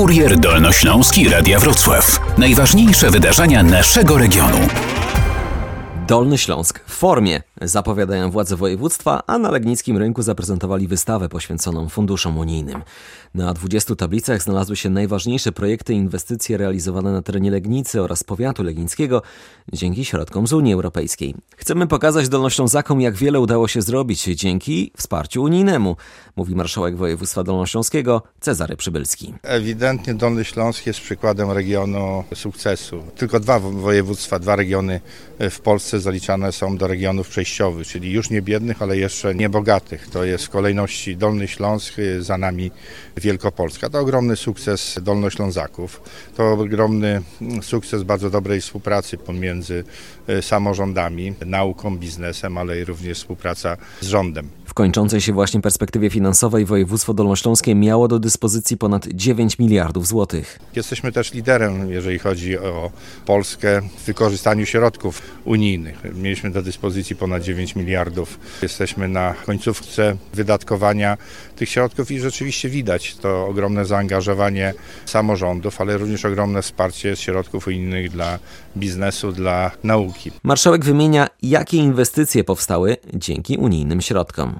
Kurier Dolnośląski Radia Wrocław. Najważniejsze wydarzenia naszego regionu. Dolny Śląsk w formie, zapowiadają władze województwa, a na Legnickim Rynku zaprezentowali wystawę poświęconą funduszom unijnym. Na 20 tablicach znalazły się najważniejsze projekty i inwestycje realizowane na terenie Legnicy oraz powiatu legnickiego dzięki środkom z Unii Europejskiej. Chcemy pokazać Dolnoślązakom, jak wiele udało się zrobić dzięki wsparciu unijnemu, mówi marszałek województwa dolnośląskiego Cezary Przybylski. Ewidentnie Dolny Śląsk jest przykładem regionu sukcesu. Tylko dwa województwa, dwa regiony w Polsce zaliczane są do regionów przejściowych, czyli już nie biednych, ale jeszcze niebogatych. To jest w kolejności Dolny Śląsk, za nami Wielkopolska. To ogromny sukces Dolnoślązaków. To ogromny sukces bardzo dobrej współpracy pomiędzy e, samorządami, nauką, biznesem, ale również współpraca z rządem. W kończącej się właśnie perspektywie finansowej województwo dolnośląskie miało do dyspozycji ponad 9 miliardów złotych. Jesteśmy też liderem, jeżeli chodzi o Polskę w wykorzystaniu środków unijnych. Mieliśmy do dyspozycji ponad 9 miliardów. Jesteśmy na końcówce wydatkowania tych środków i rzeczywiście widać to ogromne zaangażowanie samorządów, ale również ogromne wsparcie z środków unijnych dla biznesu, dla nauki. Marszałek wymienia, jakie inwestycje powstały dzięki unijnym środkom.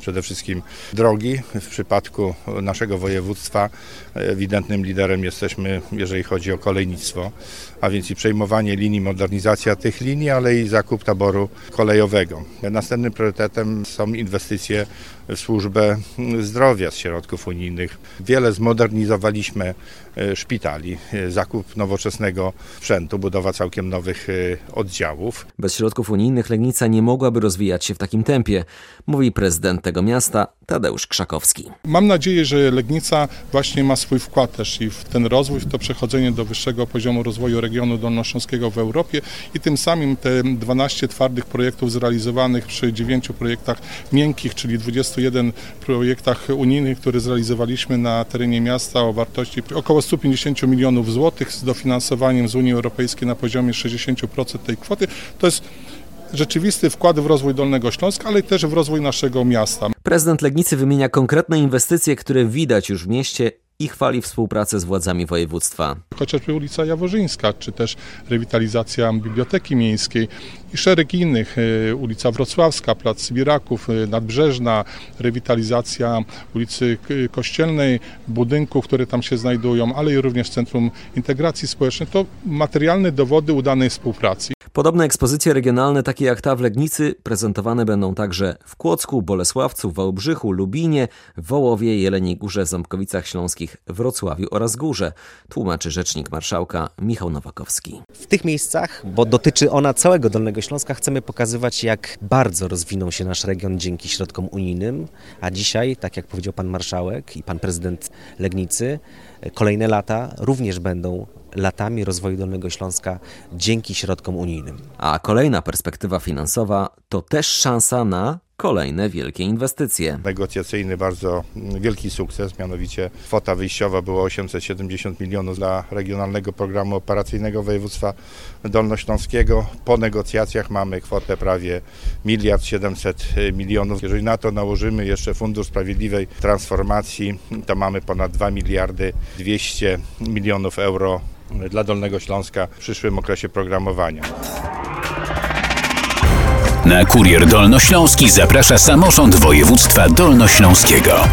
Przede wszystkim drogi. W przypadku naszego województwa ewidentnym liderem jesteśmy, jeżeli chodzi o kolejnictwo, a więc i przejmowanie linii, modernizacja tych linii, ale i zakup taboru kolejowego. Następnym priorytetem są inwestycje w służbę zdrowia z środków unijnych. Wiele zmodernizowaliśmy e, szpitali, zakup nowoczesnego sprzętu, budowa całkiem nowych e, oddziałów. Bez środków unijnych Legnica nie mogłaby rozwijać się w takim tempie, mówi prezydent tego miasta Tadeusz Krzakowski. Mam nadzieję, że Legnica właśnie ma swój wkład też i w ten rozwój, w to przechodzenie do wyższego poziomu rozwoju regionu dolnośląskiego w Europie i tym samym te 12 twardych projektów zrealizowanych przy 9 projektach miękkich, czyli 21 projektach unijnych, które zrealizowaliśmy na terenie miasta o wartości około 150 milionów złotych z dofinansowaniem z Unii Europejskiej na poziomie 60% tej kwoty. To jest rzeczywisty wkład w rozwój Dolnego Śląska, ale też w rozwój naszego miasta. Prezydent Legnicy wymienia konkretne inwestycje, które widać już w mieście i chwali współpracę z władzami województwa. Chociażby ulica Jaworzyńska, czy też rewitalizacja Biblioteki Miejskiej i szereg innych, e, ulica Wrocławska, Plac Wiraków, e, Nadbrzeżna, rewitalizacja ulicy Kościelnej, budynków, które tam się znajdują, ale i również Centrum Integracji Społecznej. To materialne dowody udanej współpracy. Podobne ekspozycje regionalne, takie jak ta w Legnicy, prezentowane będą także w Kłodzku, Bolesławcu, Wałbrzychu, Lubinie, Wołowie, Jeleniej Górze, Ząbkowicach Śląskich, Wrocławiu oraz Górze, tłumaczy rzecznik marszałka Michał Nowakowski. W tych miejscach, bo dotyczy ona całego Dolnego Śląska, chcemy pokazywać, jak bardzo rozwinął się nasz region dzięki środkom unijnym, a dzisiaj, tak jak powiedział pan marszałek i pan prezydent Legnicy, kolejne lata również będą latami rozwoju Dolnego Śląska dzięki środkom unijnym. A kolejna perspektywa finansowa to też szansa na kolejne wielkie inwestycje. Negocjacyjny bardzo wielki sukces, mianowicie kwota wyjściowa była 870 milionów dla Regionalnego Programu Operacyjnego Województwa Dolnośląskiego. Po negocjacjach mamy kwotę prawie miliard 700 milionów. Jeżeli na to nałożymy jeszcze Fundusz Sprawiedliwej Transformacji, to mamy ponad 2 miliardy 200 milionów euro dla Dolnego Śląska w przyszłym okresie programowania. Na Kurier Dolnośląski zaprasza samorząd województwa dolnośląskiego.